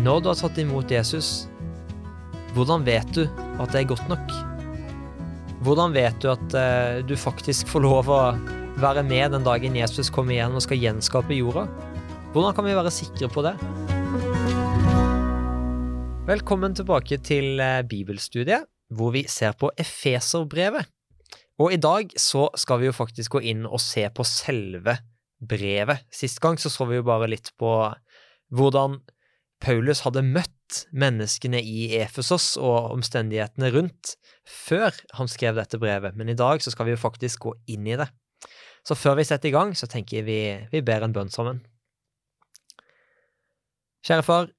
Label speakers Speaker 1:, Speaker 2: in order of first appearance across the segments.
Speaker 1: Når du har tatt imot Jesus, hvordan vet du at det er godt nok? Hvordan vet du at eh, du faktisk får lov å være med den dagen Jesus kommer igjen og skal gjenskape jorda? Hvordan kan vi være sikre på det? Velkommen tilbake til eh, bibelstudiet, hvor vi ser på Efeserbrevet. Og i dag så skal vi jo faktisk gå inn og se på selve brevet. Sist gang så så vi jo bare litt på hvordan Paulus hadde møtt menneskene i Efesos og omstendighetene rundt før han skrev dette brevet, men i dag så skal vi jo faktisk gå inn i det. Så før vi setter i gang, så tenker jeg vi, vi ber en bønn sammen. Kjære far,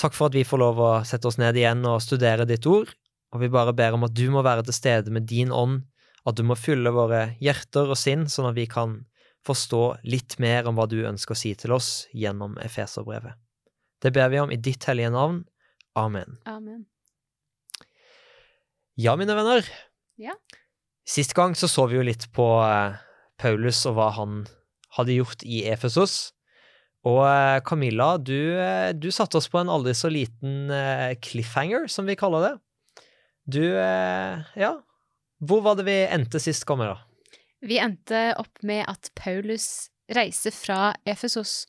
Speaker 1: takk for at vi får lov å sette oss ned igjen og studere ditt ord, og vi bare ber om at du må være til stede med din ånd, at du må fylle våre hjerter og sinn, sånn at vi kan forstå litt mer om hva du ønsker å si til oss gjennom Efeserbrevet. Det ber vi om i ditt hellige navn. Amen.
Speaker 2: Amen.
Speaker 1: Ja, mine venner.
Speaker 2: Ja.
Speaker 1: Sist gang så så vi jo litt på uh, Paulus og hva han hadde gjort i Efesos. Og uh, Camilla, du, uh, du satte oss på en aldri så liten cliffhanger, som vi kaller det. Du, ja Hvor var det vi endte sist, Camilla?
Speaker 2: Vi endte opp med at Paulus reiser fra Efesos,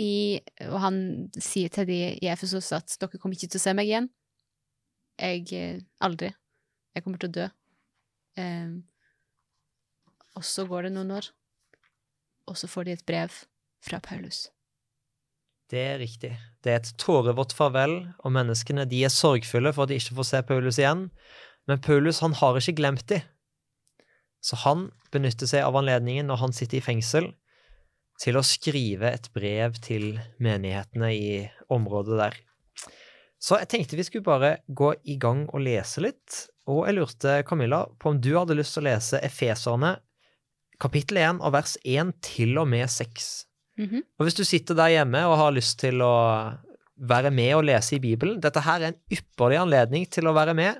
Speaker 2: i, og han sier til de i Efesos at dere kommer ikke til å se meg igjen. Jeg eh, Aldri. Jeg kommer til å dø. Um, og så går det noen år, og så får de et brev fra Paulus.
Speaker 1: Det er riktig. Det er et tårevått farvel, og menneskene de er sorgfulle for at de ikke får se Paulus igjen. Men Paulus han har ikke glemt dem. Så han benytter seg av anledningen når han sitter i fengsel, til å skrive et brev til menighetene i området der. Så jeg tenkte vi skulle bare gå i gang og lese litt. Og jeg lurte, Camilla, på om du hadde lyst til å lese Efeserne kapittel 1 og vers 1 til og med 6.
Speaker 2: Mhm.
Speaker 1: Og hvis du sitter der hjemme og har lyst til å være med og lese i Bibelen, dette her er en ypperlig anledning til å være med.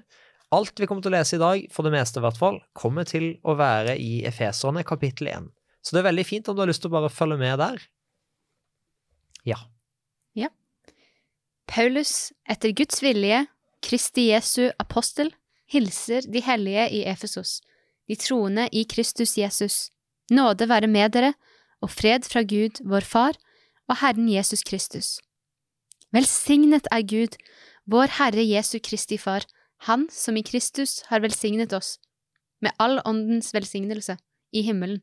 Speaker 1: Alt vi kommer til å lese i dag, for det meste i hvert fall, kommer til å være i Efeserne kapittel 1. Så det er veldig fint om du har lyst til å bare følge med der. Ja. Ja.
Speaker 2: Paulus, etter Guds vilje, Kristi Jesu apostel, hilser de hellige i Efesos, de troende i Kristus Jesus. Nåde være med dere, og fred fra Gud, vår Far, og Herren Jesus Kristus. Velsignet er Gud, vår Herre Jesu Kristi Far, Han som i Kristus har velsignet oss, med all åndens velsignelse, i himmelen.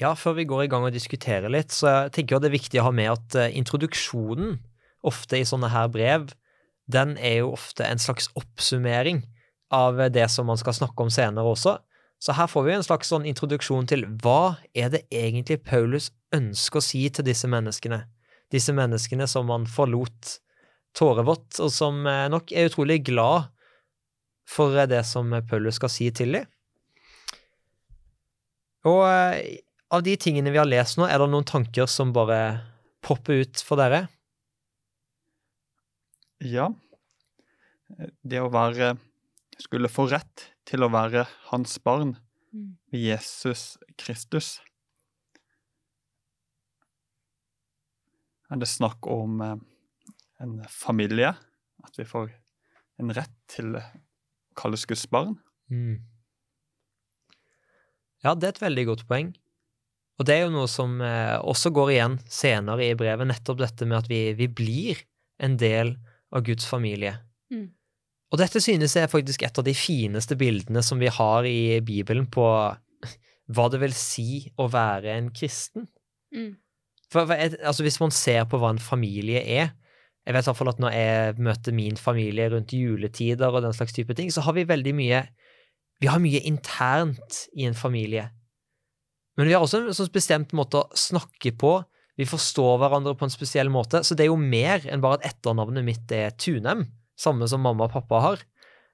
Speaker 1: Ja, før vi går i gang og diskuterer litt, så tenker jeg det er viktig å ha med at eh, introduksjonen ofte i sånne her brev, den er jo ofte en slags oppsummering av det som man skal snakke om senere også. Så her får vi en slags sånn introduksjon til hva er det egentlig Paulus ønsker å si til disse menneskene? Disse menneskene som han forlot tårevått, og som eh, nok er utrolig glad for eh, det som Paulus skal si til dem. Og eh, av de tingene vi har lest nå, er det noen tanker som bare popper ut for dere?
Speaker 3: Ja. Det å være Skulle få rett til å være hans barn
Speaker 2: Mm.
Speaker 3: ved Jesus Kristus. Er det snakk om eh, en familie? At vi får en rett til å kalles Guds barn?
Speaker 1: Mm. Ja, det er et veldig godt poeng. Og det er jo noe som eh, også går igjen senere i brevet, nettopp dette med at vi, vi blir en del av Guds familie.
Speaker 2: Mm.
Speaker 1: Og dette synes jeg er faktisk et av de fineste bildene som vi har i Bibelen på hva det vil si å være en kristen.
Speaker 2: Mm.
Speaker 1: For, for altså Hvis man ser på hva en familie er Jeg vet i hvert fall at når jeg møter min familie rundt juletider og den slags type ting, så har vi veldig mye Vi har mye internt i en familie. Men vi har også en sånn bestemt måte å snakke på, Vi forstår hverandre på en spesiell måte. Så det er jo mer enn bare at etternavnet mitt er Tunem, samme som mamma og pappa har.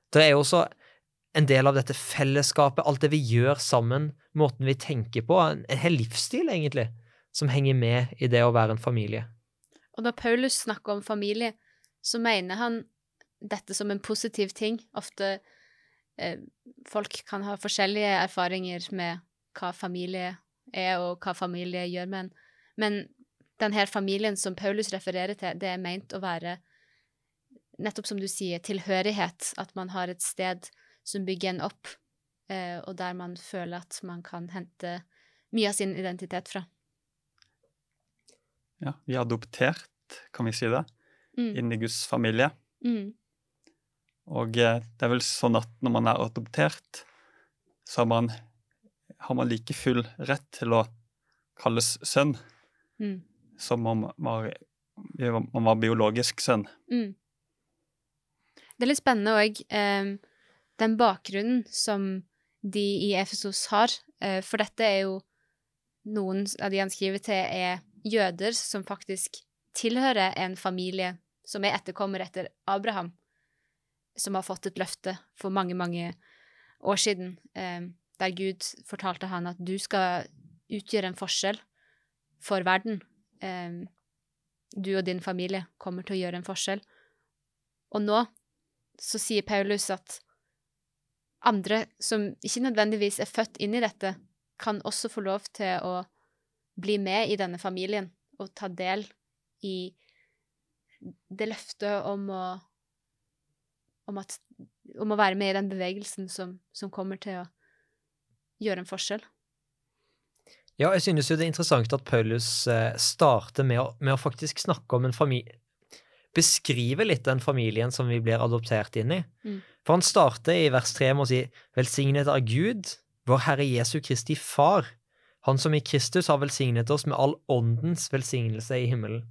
Speaker 1: Det er jo også en del av dette fellesskapet, alt det vi gjør sammen, måten vi tenker på, en, hel livsstil, egentlig, som henger med i det å være en familie.
Speaker 2: Og når Paulus snakker om familie, så mener han dette som en positiv ting. Ofte eh, folk kan ha forskjellige erfaringer med hva familie er, og hva familie gjør med en. Men denne familien som Paulus refererer til, det er meint å være nettopp som du sier, tilhørighet. At man har et sted som bygger en opp, eh, og der man føler at man kan hente mye av sin identitet fra.
Speaker 3: Ja, vi er adoptert, kan vi si det,
Speaker 2: Mm.
Speaker 3: inn i Guds familie.
Speaker 2: Mm.
Speaker 3: Og eh, det er vel sånn at når man er adoptert, så har man, har man like full rett til å kalles sønn
Speaker 2: Mm.
Speaker 3: som om man var, man var biologisk sønn.
Speaker 2: Mm. Det er litt spennende òg, eh, den bakgrunnen som de i Efesos har. Eh, for dette er jo Noen av de han skriver til, er jøder som faktisk tilhører en familie som er etterkommer etter Abraham, som har fått et løfte for mange, mange år siden, eh, der Gud fortalte han at du skal utgjøre en forskjell for verden. Um, du og din familie kommer til å gjøre en forskjell. Og nå så sier Paulus at andre som ikke nødvendigvis er født inn i dette, kan også få lov til å bli med i denne familien og ta del i det løftet om å om, at, om å være med i den bevegelsen som, som kommer til å gjøre en forskjell.
Speaker 1: Ja, jeg synes jo det er interessant at Paulus eh, starter med å, med å faktisk snakke om en familie Beskrive litt den familien som vi blir adoptert inn i.
Speaker 2: Mm.
Speaker 1: For han starter i vers 3 med å si Velsignet av Gud, vår Herre Jesu Kristi Far, Han som i Kristus har velsignet oss med all åndens velsignelse i himmelen.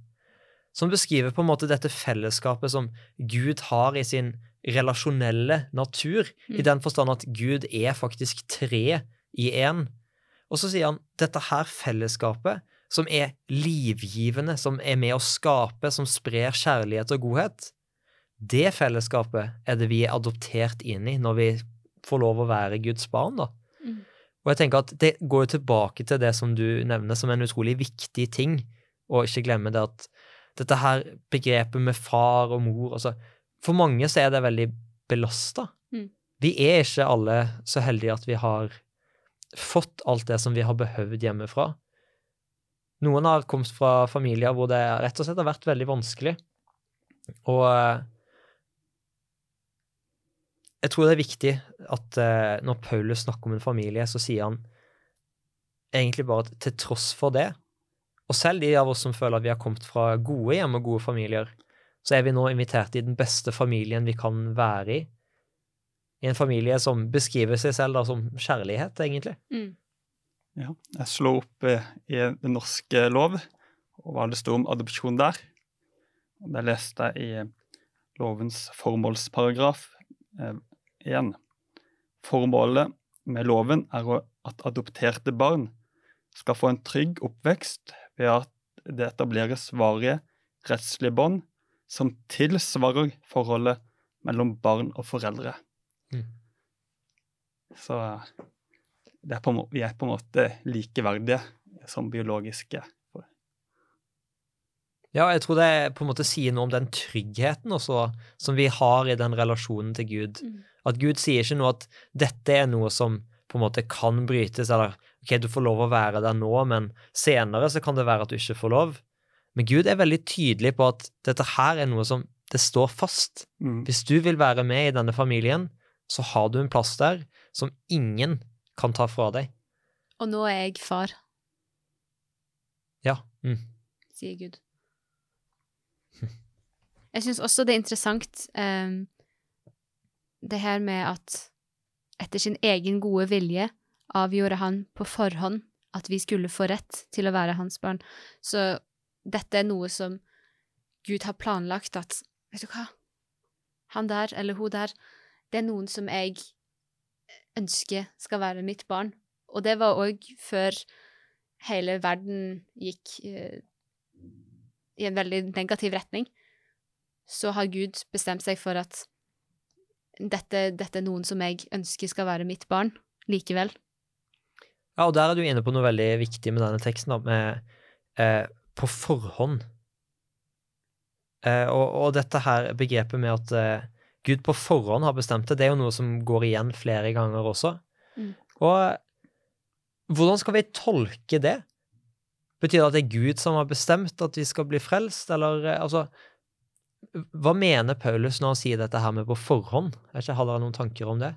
Speaker 1: Som beskriver på en måte dette fellesskapet som Gud har i sin relasjonelle natur, i
Speaker 2: Mm.
Speaker 1: den forstand at Gud er faktisk tre i én. Og så sier han dette her fellesskapet, som er livgivende, som er med å skape, som sprer kjærlighet og godhet, det fellesskapet er det vi er adoptert inn i når vi får lov å være Guds barn, da.
Speaker 2: Mm.
Speaker 1: Og jeg tenker at det går jo tilbake til det som du nevner som en utrolig viktig ting, og ikke glemme det at dette her begrepet med far og mor altså, For mange så er det veldig belasta.
Speaker 2: Mm.
Speaker 1: Vi er ikke alle så heldige at vi har fått alt det som vi har behøvd hjemmefra. Noen har kommet fra familier hvor det rett og slett har vært veldig vanskelig. Og eh, jeg tror det er viktig at eh, når Paulus snakker om en familie, så sier han egentlig bare at til tross for det, og selv de av oss som føler at vi har kommet fra gode hjem og gode familier, så er vi nå invitert i den beste familien vi kan være i. I en familie som beskriver seg selv da som kjærlighet, egentlig.
Speaker 2: Mm.
Speaker 3: Ja, jeg slo opp eh, i den norske lov, og hva det sto om adopsjon der. Og Der leste jeg i eh, lovens formålsparagraf eh, 1. Formålet med loven er at adopterte barn skal få en trygg oppvekst ved at det etableres varige rettslige bånd som tilsvarer forholdet mellom barn og foreldre. Så det er på, vi er på en måte likeverdige som biologiske.
Speaker 1: Ja, jeg tror det på en måte sier noe om den tryggheten også, som vi har i den relasjonen til Gud.
Speaker 2: Mm.
Speaker 1: At Gud sier ikke noe at dette er noe som på en måte kan brytes, eller ok, du får lov å være der nå, men senere så kan det være at du ikke får lov. Men Gud er veldig tydelig på at dette her er noe som det står fast.
Speaker 3: Mm.
Speaker 1: Hvis du vil være med i denne familien, så har du en plass der som ingen kan ta fra deg.
Speaker 2: Og nå er jeg far,
Speaker 1: Ja. Mm.
Speaker 2: sier Gud. Jeg syns også det er interessant um, det her med at etter sin egen gode vilje avgjorde han på forhånd at vi skulle få rett til å være hans barn. Så dette er noe som Gud har planlagt at Vet du hva? Han der eller hun der, det er noen som jeg ønsker skal være mitt barn. Og det var òg før hele verden gikk eh, i en veldig negativ retning, så har Gud bestemt seg for at dette, dette er noen som jeg ønsker skal være mitt barn, likevel.
Speaker 1: Ja, og der er du inne på noe veldig viktig med denne teksten, da, med eh, på forhånd. Eh, og, og, dette her begrepet med at eh, Gud på forhånd har bestemt det, det er jo noe som går igjen flere ganger også.
Speaker 2: Mm.
Speaker 1: Og hvordan skal vi tolke det? Betyr det at det er Gud som har bestemt at vi skal bli frelst, eller eh, altså Hva mener Paulus når han sier dette her med på forhånd? Er ikke, Har dere noen tanker om det?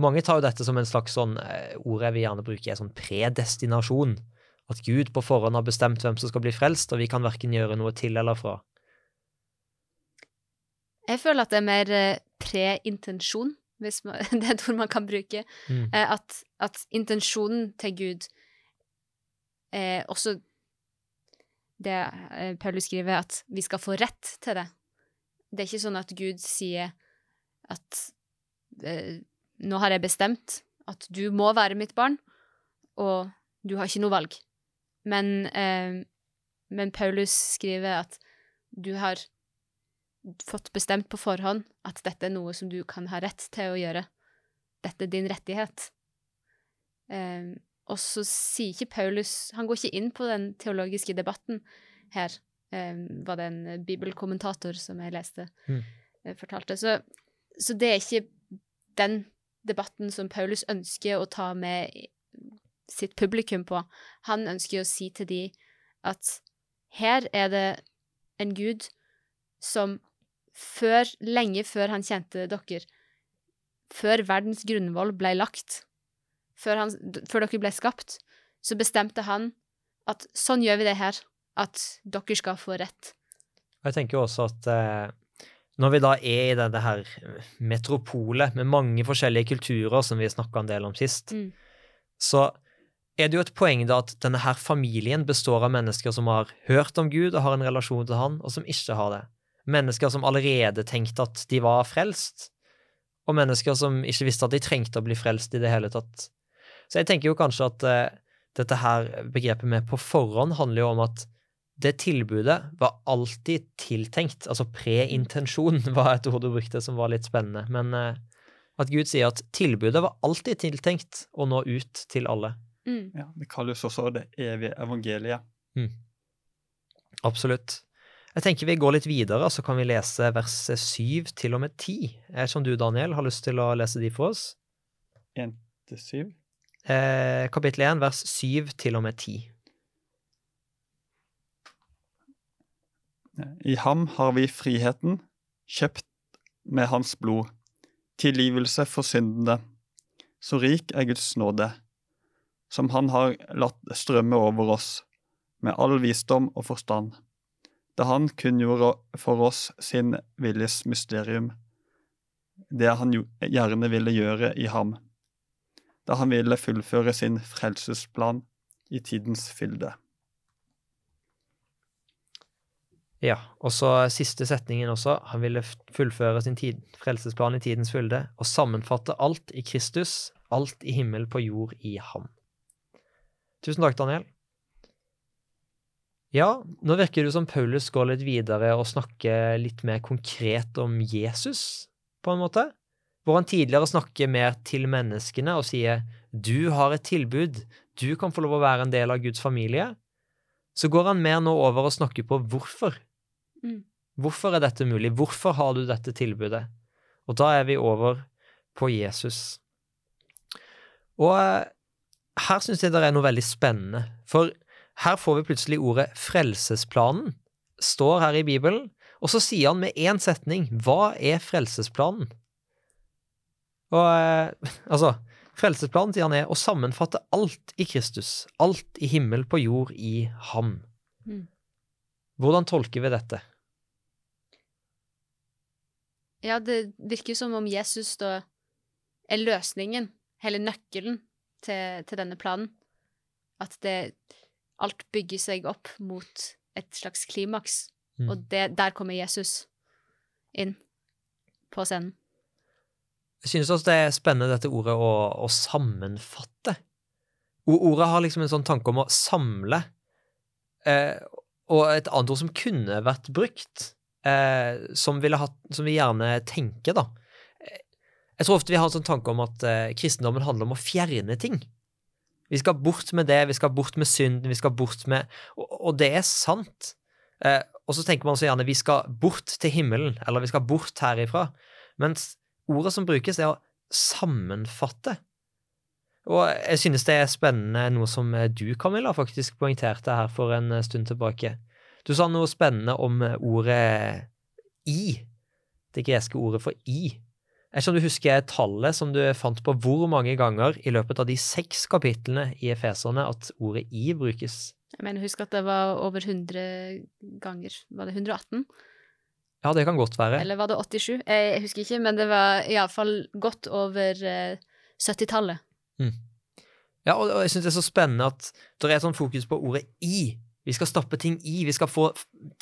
Speaker 1: Mange tar jo dette som en slags sånn eh, ord jeg vil gjerne bruke, er sånn predestinasjon. At Gud på forhånd har bestemt hvem som skal bli frelst, og vi kan verken gjøre noe til eller fra.
Speaker 2: Jeg føler at det er mer pre-intensjon, hvis man, det er et ord man kan bruke.
Speaker 1: Mm.
Speaker 2: Eh, at, at intensjonen til Gud er også det eh, Paulus skriver, at vi skal få rett til det. Det er ikke sånn at Gud sier at eh, nå har jeg bestemt at du må være mitt barn, og du har ikke noe valg. Men, eh, men Paulus skriver at du har fått bestemt på forhånd at dette er noe som du kan ha rett til å gjøre. Dette er din rettighet. Eh, og så sier ikke Paulus Han går ikke inn på den teologiske debatten her, eh, var det en bibelkommentator som jeg leste,
Speaker 1: Mm.
Speaker 2: eh, fortalte. Så, så det er ikke den debatten som Paulus ønsker å ta med sitt publikum på. Han ønsker å si til de at her er det en gud som før, lenge før han kjente dere, før verdens grunnvoll ble lagt, før, han, før dere ble skapt, så bestemte han at sånn gjør vi det her, at dere skal få rett.
Speaker 1: Og jeg tenker jo også at eh, når vi da er i denne her metropolet med mange forskjellige kulturer, som vi snakka en del om sist,
Speaker 2: Mm.
Speaker 1: så er det jo et poeng da at denne her familien består av mennesker som har hørt om Gud og har en relasjon til han, og som ikke har det. Mennesker som allerede tenkte at de var frelst, og mennesker som ikke visste at de trengte å bli frelst i det hele tatt. Så jeg tenker jo kanskje at eh, dette her begrepet med på forhånd handler jo om at det tilbudet var alltid tiltenkt, altså preintensjon var et ord du brukte som var litt spennende, men eh, at Gud sier at tilbudet var alltid tiltenkt å nå ut til alle.
Speaker 2: Mm.
Speaker 3: Ja, det kalles også det evige evangeliet.
Speaker 1: Absolutt. Jeg tenker vi går litt videre, så kan vi lese vers 7 til og med 10. Er som du, Daniel, har lyst til å lese de for oss?
Speaker 3: 1 til 7.
Speaker 1: Eh, kapittel 1, vers 7 til og med 10.
Speaker 3: I ham har vi friheten, kjøpt med hans blod, tilgivelse for syndene. Så rik er Guds nåde, som han har latt strømme over oss, med all visdom og forstand, da han kunngjorde for oss sin viljes mysterium, det han gjerne ville gjøre i ham, da han ville fullføre sin frelsesplan i tidens fylde.
Speaker 1: Ja, og så siste setningen også. Han ville fullføre sin tid, frelsesplan i tidens fylde og sammenfatte alt i Kristus, alt i himmel på jord i ham. Tusen takk, Daniel. Ja, nå virker det som Paulus går litt videre og snakker litt mer konkret om Jesus, på en måte. Hvor han tidligere snakker mer til menneskene og sier du har et tilbud, du kan få lov å være en del av Guds familie. Så går han mer nå over og snakker på hvorfor.
Speaker 2: Mm.
Speaker 1: Hvorfor er dette mulig? Hvorfor har du dette tilbudet? Og da er vi over på Jesus. Og eh, her syns jeg det er noe veldig spennende, for her får vi plutselig ordet frelsesplanen. Står her i Bibelen, og så sier han med én setning hva er frelsesplanen? Og eh, altså Frelsesplanen sier han er å sammenfatte alt i Kristus, alt i himmel på jord i ham.
Speaker 2: Mm.
Speaker 1: Hvordan tolker vi dette?
Speaker 2: Ja, det virker som om Jesus da er løsningen, hele nøkkelen til, til denne planen. At det Alt bygger seg opp mot et slags klimaks,
Speaker 1: Mm.
Speaker 2: og det, der kommer Jesus inn på scenen.
Speaker 1: Jeg synes også det er spennende dette ordet å, å sammenfatte. Ordet har liksom en sånn tanke om å samle. Eh, og et annet ord som kunne vært brukt, eh, som, hatt, som vi gjerne tenker, da. Jeg tror ofte vi har en sånn tanke om at eh, kristendommen handler om å fjerne ting. Vi skal bort med det, vi skal bort med synden, vi skal bort med Og, og det er sant. Eh, og så tenker man så gjerne vi skal bort til himmelen, eller vi skal bort herifra. Mens ordet som brukes, er å sammenfatte. Og jeg synes det er spennende noe som eh, du, Camilla, faktisk poengterte her for en eh, stund tilbake. Du sa noe spennende om eh, ordet i, det greske ordet for i. Jeg skjønner du husker tallet som du fant på hvor mange ganger i løpet av de seks kapitlene i Efeserne at ordet i brukes.
Speaker 2: Jeg mener, husk at det var over 100 ganger. Var det 118?
Speaker 1: Ja, det kan godt være.
Speaker 2: Eller var det 87? Jeg jeg husker ikke, men det var iallfall godt over eh, 70-tallet.
Speaker 1: Ja, og, jeg synes det er så spennende at det er et sånn fokus på ordet i. Vi skal stoppe ting i, vi skal få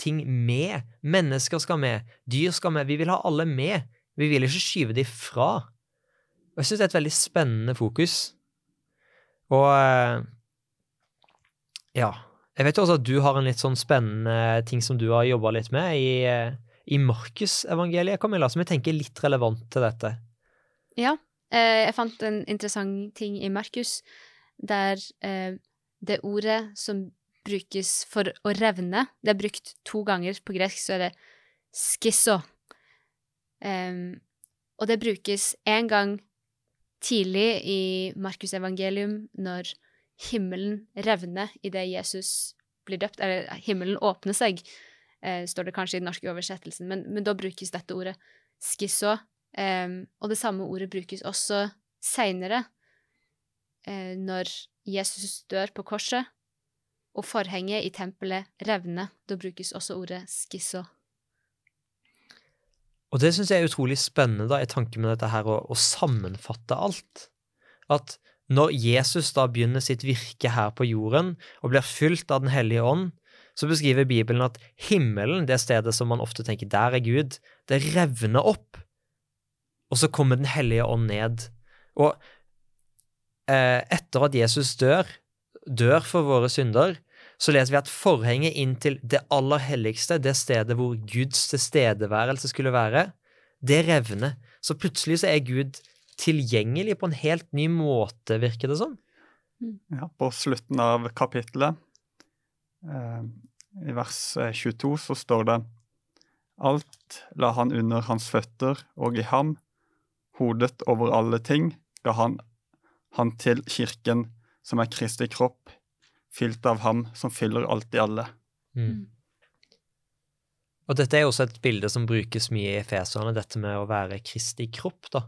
Speaker 1: ting med. Mennesker skal med, dyr skal med. Vi vil ha alle med. Vi vil ikke skyve de fra. Og jeg synes det er et veldig spennende fokus. Og eh, ja. Jeg vet jo også at du har en litt sånn spennende ting som du har jobba litt med i, eh, i Markusevangeliet, Camilla, som jeg tenker er litt relevant til dette.
Speaker 2: Ja. Eh, jeg fant en interessant ting i Markus, der det ordet som brukes for å revne, det er brukt to ganger. På gresk så er det skisso. Em, og det brukes én gang tidlig i Markusevangelium, når himmelen revner idet Jesus blir døpt, eller himmelen åpner seg, eh, står det kanskje i den norske oversettelsen, men, men da brukes dette ordet skisso. Em, og det samme ordet brukes også seinere, eh, når Jesus dør på korset, og forhenget i tempelet revner. Da brukes også ordet skisso.
Speaker 1: Og det syns jeg er utrolig spennende da, i tanke med dette her å, å sammenfatte alt. At når Jesus da begynner sitt virke her på jorden og blir fylt av Den hellige ånd, så beskriver Bibelen at himmelen, det stedet som man ofte tenker der er Gud, det revner opp, og så kommer Den hellige ånd ned. Og eh, etter at Jesus dør, dør for våre synder, så leser vi at forhenget inn til det aller helligste, det stedet hvor Guds tilstedeværelse skulle være, det revner. Så plutselig så er Gud tilgjengelig på en helt ny måte, virker det som.
Speaker 3: Ja, på slutten av kapittelet, eh, i vers eh, 22, så står det Alt la han under hans føtter, og i ham, hodet over alle ting, ga han han til kirken, som er Kristi kropp, fylt av ham som fyller alt i alle.
Speaker 1: Mm. Og dette er også et bilde som brukes mye i Efeserne, dette med å være Kristi kropp, da.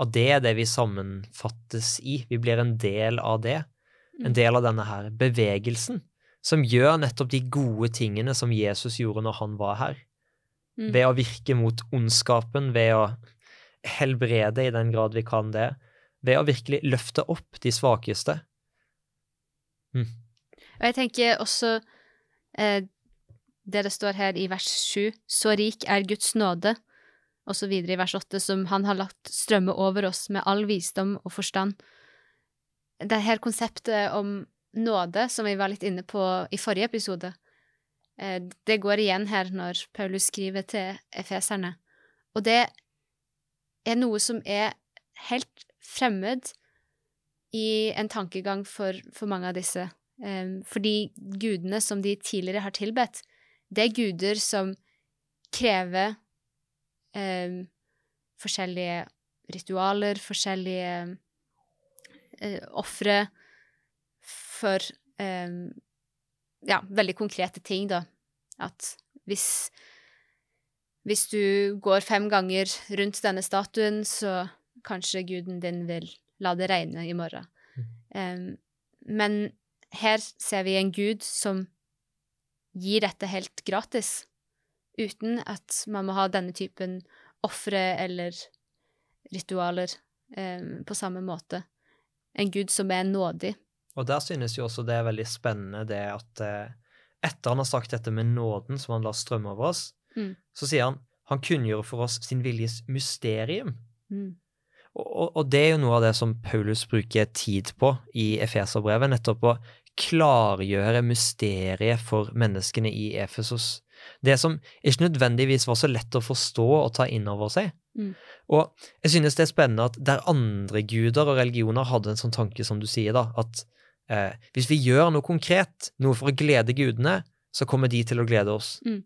Speaker 1: At det er det vi sammenfattes i. Vi blir en del av det. En
Speaker 2: Mm.
Speaker 1: del av denne her bevegelsen som gjør nettopp de gode tingene som Jesus gjorde når han var her.
Speaker 2: Mm.
Speaker 1: Ved å virke mot ondskapen, ved å helbrede i den grad vi kan det, ved å virkelig løfte opp de svakeste.
Speaker 2: Og jeg tenker også eh, det det står her i vers 7, så rik er Guds nåde, og så videre i vers 8, som han har lagt strømme over oss med all visdom og forstand. Det her konseptet om nåde, som vi var litt inne på i forrige episode, eh, det går igjen her når Paulus skriver til efeserne. Og det er noe som er helt fremmed i en tankegang for, for mange av disse. Um, fordi gudene som de tidligere har tilbedt, det er guder som krever um, forskjellige ritualer, forskjellige uh, ofre for um, ja, veldig konkrete ting, da. At hvis hvis du går fem ganger rundt denne statuen, så kanskje guden din vil la det regne i morgen. Um, men her ser vi en gud som gir dette helt gratis, uten at man må ha denne typen ofre eller ritualer eh, på samme måte. En gud som er nådig.
Speaker 1: Og der synes jo også det er veldig spennende det at eh, etter han har sagt dette med nåden som han lar strømme over oss,
Speaker 2: Mm.
Speaker 1: så sier han han kunngjør for oss sin viljes mysterium.
Speaker 2: Mm.
Speaker 1: Og, og, det er jo noe av det som Paulus bruker tid på i Efeserbrevet, nettopp å klargjøre mysteriet for menneskene i Efesos. Det som ikke nødvendigvis var så lett å forstå og ta inn over seg.
Speaker 2: Mm.
Speaker 1: Og jeg synes det er spennende at der andre guder og religioner hadde en sånn tanke som du sier, da, at eh, hvis vi gjør noe konkret, noe for å glede gudene, så kommer de til å glede oss.
Speaker 2: Mm.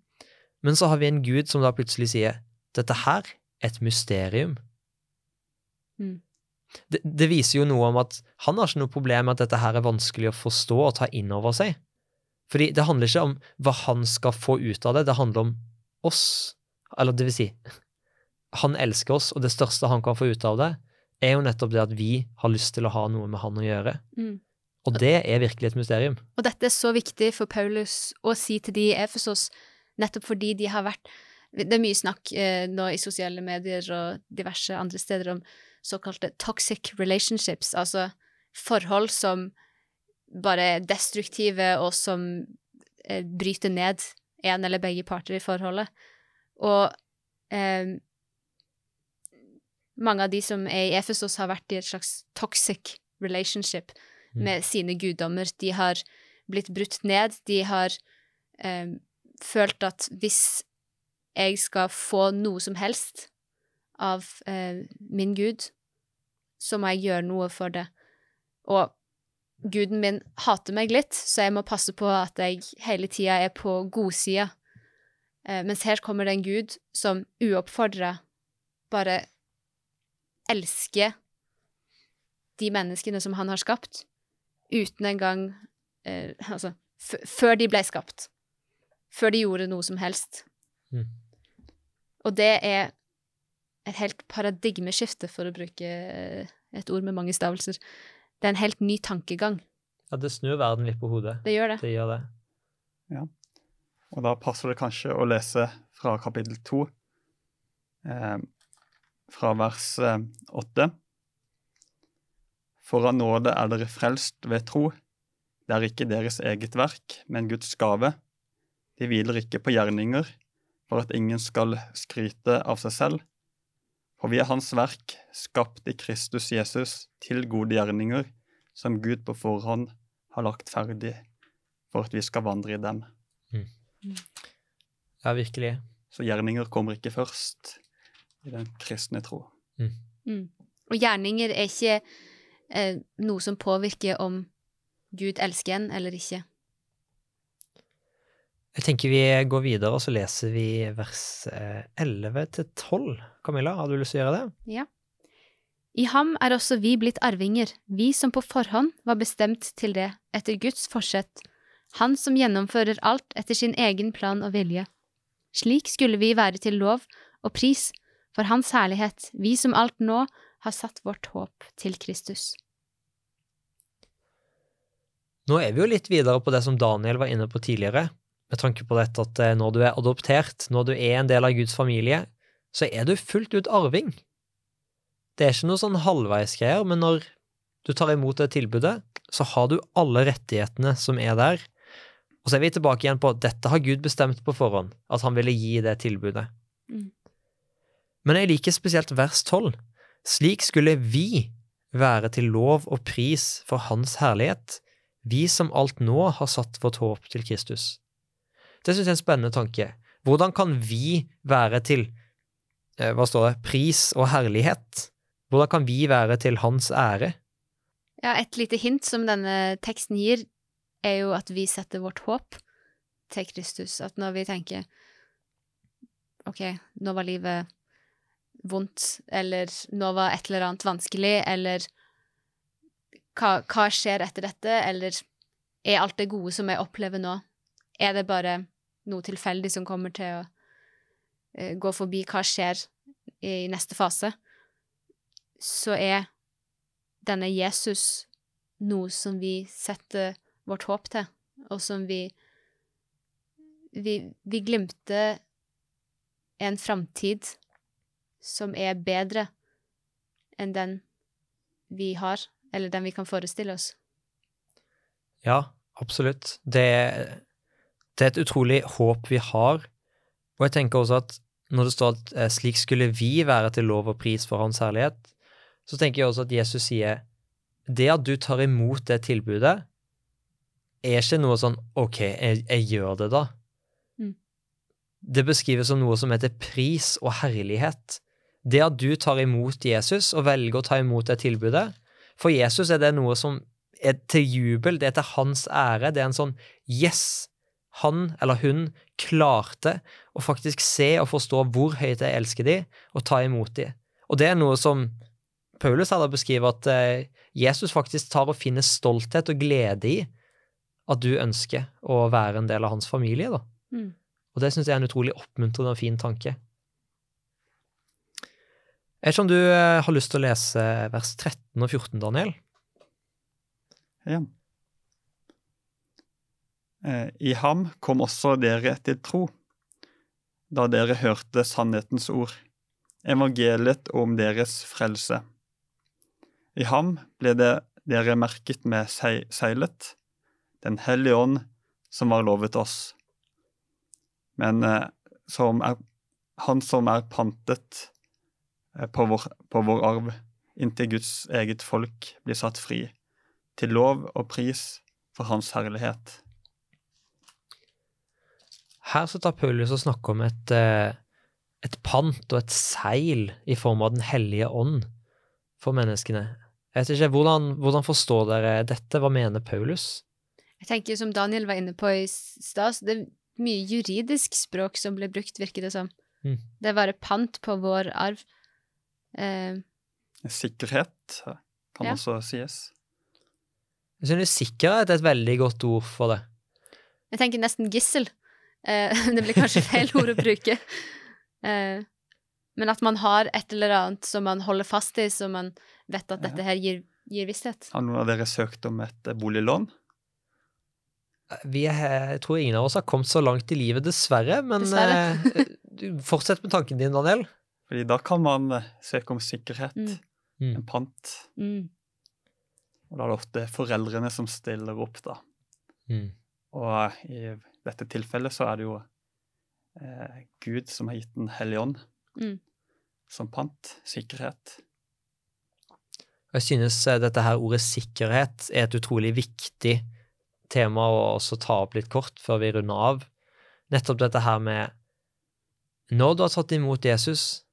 Speaker 1: Men så har vi en gud som da plutselig sier dette her er et mysterium.
Speaker 2: Mm.
Speaker 1: Det, det viser jo noe om at han har ikke noe problem med at dette her er vanskelig å forstå og ta inn over seg. Fordi det handler ikke om hva han skal få ut av det, det handler om oss. Eller det vil si, han elsker oss, og det største han kan få ut av det, er jo nettopp det at vi har lyst til å ha noe med han å gjøre.
Speaker 2: Mm.
Speaker 1: Og det er virkelig et mysterium.
Speaker 2: Og dette er så viktig for Paulus å si til de i Efesos, nettopp fordi de har vært Det er mye snakk eh, nå i sosiale medier og diverse andre steder om såkalte toxic relationships, altså forhold som bare er destruktive, og som eh, bryter ned en eller begge parter i forholdet. Og eh, mange av de som er i Efesos, har vært i et slags toxic relationship
Speaker 1: Mm.
Speaker 2: med sine guddommer. De har blitt brutt ned. De har eh, følt at hvis jeg skal få noe som helst av eh, min gud, så må jeg gjøre noe for det. Og guden min hater meg litt, så jeg må passe på at jeg hele tida er på godsida. Eh, mens her kommer det en gud som uoppfordra bare elsker de menneskene som han har skapt, uten engang eh, Altså, før de ble skapt. Før de gjorde noe som helst.
Speaker 1: Mm.
Speaker 2: Og det er et helt paradigmeskifte, for å bruke eh, et ord med mange stavelser. Det er en helt ny tankegang.
Speaker 1: Ja, det snur verden litt på hodet.
Speaker 2: Det gjør det.
Speaker 1: Det gjør det.
Speaker 3: Og da passer det kanskje å lese fra kapittel to, eh, fra vers eh, åtte. For av nåde er dere frelst ved tro. Det er ikke deres eget verk, men Guds gave. De hviler ikke på gjerninger, for at ingen skal skryte av seg selv. For vi er Hans verk, skapt i Kristus Jesus, til gode gjerninger, som Gud på forhånd har lagt ferdig for at vi skal vandre i dem.
Speaker 1: Ja, virkelig.
Speaker 3: Så gjerninger kommer ikke først i den kristne tro.
Speaker 2: Mm. Og gjerninger er ikke eh, noe som påvirker om Gud elsker en eller ikke.
Speaker 1: Jeg tenker vi går videre, og så leser vi vers eh, 11 til 12. Camilla, har du lyst til å gjøre det?
Speaker 2: Ja. I ham er også vi blitt arvinger, vi som på forhånd var bestemt til det, etter Guds forsett, han som gjennomfører alt etter sin egen plan og vilje. Slik skulle vi være til lov og pris for Hans herlighet, vi som alt nå har satt vårt håp til Kristus.
Speaker 1: Nå er vi jo litt videre på det som Daniel var inne på tidligere, med tanke på dette at eh, når du er adoptert, når du er en del av Guds familie, så er du fullt ut arving. Det er ikke noe sånn halvveisgreier, men når du tar imot det tilbudet, så har du alle rettighetene som er der. Og så er vi tilbake igjen på at dette har Gud bestemt på forhånd, at han ville gi det tilbudet.
Speaker 2: Mm.
Speaker 1: Men jeg liker spesielt vers 12. Slik skulle vi være til lov og pris for Hans herlighet, vi som alt nå har satt vårt håp til Kristus. Det synes jeg er en spennende tanke. Hvordan kan vi være til eh, hva står det, pris og herlighet? Hvordan kan vi være til Hans ære?
Speaker 2: Ja, et lite hint som denne teksten gir, er jo at vi setter vårt håp til Kristus. At når vi tenker OK, nå var livet vondt, eller nå var et eller annet vanskelig, eller hva, hva skjer etter dette, eller er alt det gode som jeg opplever nå, er det bare noe tilfeldig som kommer til å eh, gå forbi hva skjer i neste fase, så er denne Jesus noe som vi setter vårt håp til, og som vi Vi, vi glimter en framtid som er bedre enn den vi har, eller den vi kan forestille oss.
Speaker 1: Ja, absolutt. Det, det er et utrolig håp vi har, og jeg tenker også at når det står at eh, slik skulle vi være til lov og pris for Hans herlighet, så tenker jeg også at Jesus sier det at du tar imot det tilbudet, er ikke noe sånn OK, jeg, jeg gjør det, da.
Speaker 2: Mm.
Speaker 1: Det beskrives som noe som heter pris og herlighet. Det at du tar imot Jesus og velger å ta imot det tilbudet For Jesus er det noe som er til jubel, det er til hans ære. Det er en sånn Yes! Han eller hun klarte å faktisk se og forstå hvor høyt jeg elsker de, og ta imot de. Og det er noe som Paulus heller beskriver at eh, Jesus faktisk tar og finner stolthet og glede i at du ønsker å være en del av hans familie. da.
Speaker 2: Mm.
Speaker 1: Og det syns jeg er en utrolig oppmuntrende og fin tanke. Jeg vet ikke om du eh, har lyst til å lese vers 13 og 14, Daniel?
Speaker 3: Ja. Eh, I ham kom også dere til tro, da dere hørte sannhetens ord, evangeliet om deres frelse. I ham ble det dere merket med seilet, Den hellige ånd som var lovet oss. Men eh, som er, han som er pantet eh, på vår, på vår arv, inntil Guds eget folk blir satt fri, til lov og pris for Hans herlighet.
Speaker 1: Her så tar Paulus og snakker om et, eh, et pant og et seil i form av Den hellige ånd for menneskene. Jeg vet ikke, hvordan, hvordan forstår dere dette? Hva mener Paulus?
Speaker 2: Jeg tenker som Daniel var inne på i stad, så det er mye juridisk språk som blir brukt, virker det som.
Speaker 1: Mm.
Speaker 2: Det er bare pant på vår arv. Eh,
Speaker 3: Sikkerhet kan
Speaker 2: Ja.
Speaker 3: også sies.
Speaker 1: Jeg synes sikkerhet er et veldig godt ord for det.
Speaker 2: jeg tenker nesten gissel. Eh, det blir kanskje feil ord å bruke. Eh, men at man har et eller annet som man holder fast i, så man vet at dette her gir, gir visshet.
Speaker 3: Har noen av dere søkt om et eh, boliglån?
Speaker 1: Vi er, jeg tror ingen av oss har kommet så langt i livet, dessverre. Men
Speaker 2: Dessverre.
Speaker 1: eh, fortsett med tanken din, Daniel.
Speaker 3: Fordi da kan man søke om sikkerhet,
Speaker 2: Mm.
Speaker 1: Mm.
Speaker 3: en pant.
Speaker 2: Mm.
Speaker 3: Og da er det ofte foreldrene som stiller opp, da.
Speaker 1: Mm.
Speaker 3: Og i dette tilfellet så er det jo eh, Gud som har gitt Den hellige ånd
Speaker 2: Mm.
Speaker 3: som pant. Sikkerhet.
Speaker 1: Jeg synes eh, dette her ordet sikkerhet er et utrolig viktig tema å også ta opp litt kort før vi runder av. Nettopp dette her med Når du har tatt imot Jesus,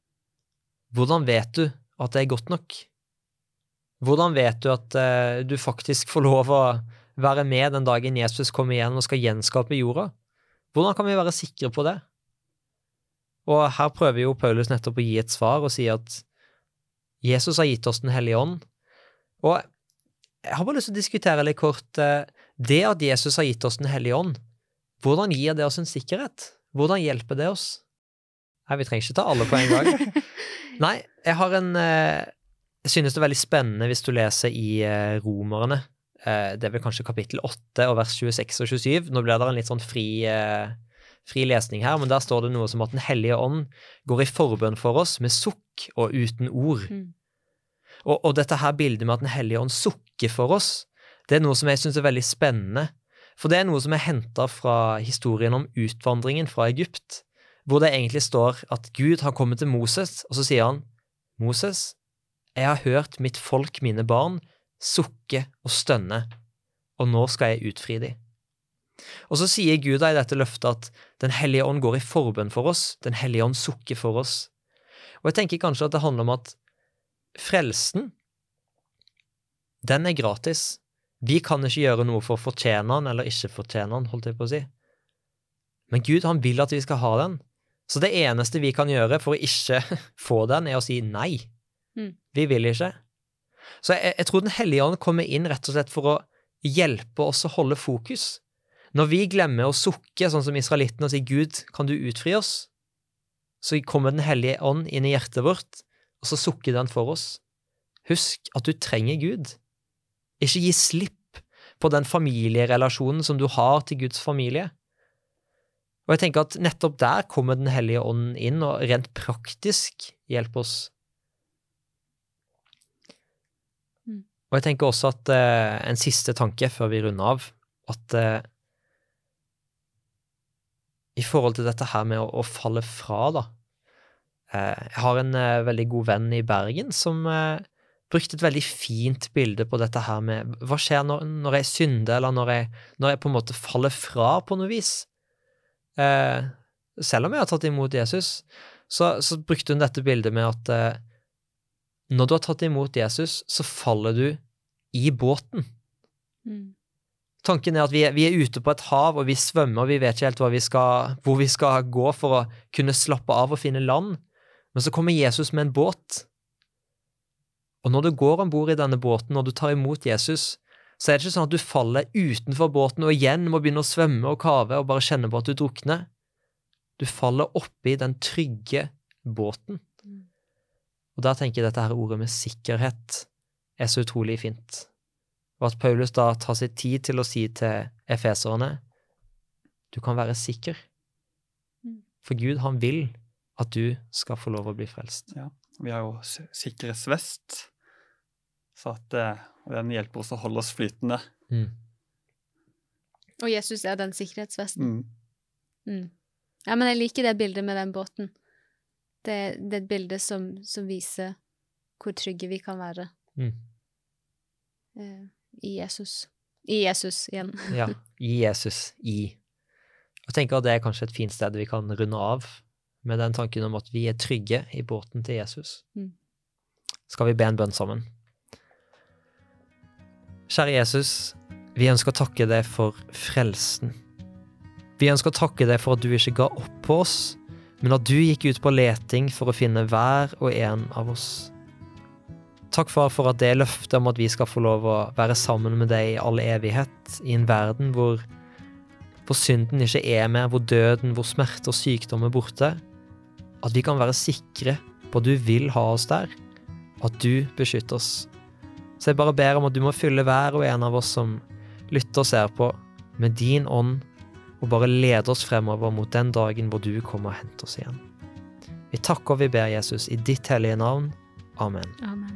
Speaker 1: hvordan vet du at det er godt nok? Hvordan vet du at eh, du faktisk får lov å være med den dagen Jesus kommer igjen og skal gjenskape jorda? Hvordan kan vi være sikre på det? Og her prøver jo Paulus nettopp å gi et svar og si at Jesus har gitt oss Den hellige ånd. Og jeg har bare lyst til å diskutere litt kort eh, det at Jesus har gitt oss Den hellige ånd. Hvordan gir det oss en sikkerhet? Hvordan hjelper det oss? Nei, vi trenger ikke ta alle på en gang. Nei, jeg har en eh, Jeg synes det er veldig spennende hvis du leser i eh, Romerne. Eh, Det er vel kanskje kapittel 8 og vers 26 og 27. Nå blir det en litt sånn fri, eh, fri lesning her, men der står det noe som at Den hellige ånd går i forbønn for oss med sukk og uten ord.
Speaker 2: Mm.
Speaker 1: Og, og dette her bildet med at Den hellige ånd sukker for oss, det er noe som jeg syns er veldig spennende. For det er noe som er henta fra historien om utvandringen fra Egypt, hvor det egentlig står at Gud har kommet til Moses, og så sier han, Moses, jeg har hørt mitt folk, mine barn, sukke og stønne, og nå skal jeg utfri de. Og så sier Gud da i dette løftet at Den hellige ånd går i forbønn for oss, Den hellige ånd sukker for oss. Og jeg tenker kanskje at det handler om at frelsen, den er gratis. Vi kan ikke gjøre noe for å fortjene den eller ikke fortjene den, holdt jeg på å si. Men Gud, han vil at vi skal ha den. Så det eneste vi kan gjøre for å ikke få den, er å si nei.
Speaker 2: Mm.
Speaker 1: Vi vil ikke. Så jeg, jeg tror Den hellige ånd kommer inn rett og slett for å hjelpe oss å holde fokus. Når vi glemmer å sukke, sånn som israelittene, og sier 'Gud, kan du utfri oss', så kommer Den hellige ånd inn i hjertet vårt, og så sukker den for oss. Husk at du trenger Gud. Ikke gi slipp på den familierelasjonen som du har til Guds familie. Og jeg tenker at nettopp der kommer Den hellige ånd inn og rent praktisk hjelper oss. Og jeg tenker også at eh, en siste tanke før vi runder av, at eh, i forhold til dette her med å, å falle fra, da eh, Jeg har en eh, veldig god venn i Bergen som eh, brukt et veldig fint bilde på dette her med hva skjer når, når jeg synder, eller når jeg, når jeg, på en måte faller fra på noe vis. Eh, selv om jeg har tatt imot Jesus, så, så brukte hun dette bildet med at når du har tatt imot Jesus, så faller du i båten.
Speaker 2: Mm.
Speaker 1: Tanken er at vi er, vi er, ute på et hav, og vi svømmer, og vi vet ikke helt vi skal, hvor vi skal gå for å kunne slappe av og finne land. Men så kommer Jesus med en båt. Og når du går om bord i denne båten, når du tar imot Jesus, så er det ikke sånn at du faller utenfor båten og igjen må begynne å svømme og kave og bare kjenne på at du drukner. Du faller oppi den trygge båten. Og der tenker jeg dette her ordet med sikkerhet er så utrolig fint. Og at Paulus da tar seg tid til å si til efeserne du kan være sikker.
Speaker 2: Mm.
Speaker 1: For Gud, han vil at du skal få lov å bli frelst.
Speaker 3: Ja, Vi har jo sikkerhetsvest, så at eh, den hjelper oss å holde oss flytende.
Speaker 1: Mm.
Speaker 2: Og Jesus er den sikkerhetsvesten.
Speaker 3: Mm.
Speaker 2: Mm. Ja, men jeg liker det bildet med den båten. Det, det er et bilde som, som, viser hvor trygge vi kan være.
Speaker 1: Mm.
Speaker 2: Eh, I Jesus. I Jesus igjen.
Speaker 1: ja. I Jesus. I. Jeg tenker at det er kanskje et fint sted vi kan runde av med den tanken om at vi er trygge i båten til Jesus.
Speaker 2: Mm.
Speaker 1: Skal vi be en bønn sammen? Kjære Jesus, vi ønsker å takke deg for frelsen. Vi ønsker å takke deg for at du ikke ga opp på oss, men at du gikk ut på leting for å finne hver og en av oss. Takk, far, for at det løftet om at vi skal få lov å være sammen med deg i all evighet, i en verden hvor, hvor synden ikke er mer, hvor døden, hvor smerte og sykdom er borte, at vi kan være sikre på at du vil ha oss der, og at du beskytter oss. Så jeg bare ber om at du må fylle hver og en av oss som lytter og ser på, med din ånd, og bare lede oss fremover mot den dagen hvor du kommer og henter oss igjen. Vi takker og vi ber Jesus i ditt hellige navn. Amen.
Speaker 2: Amen.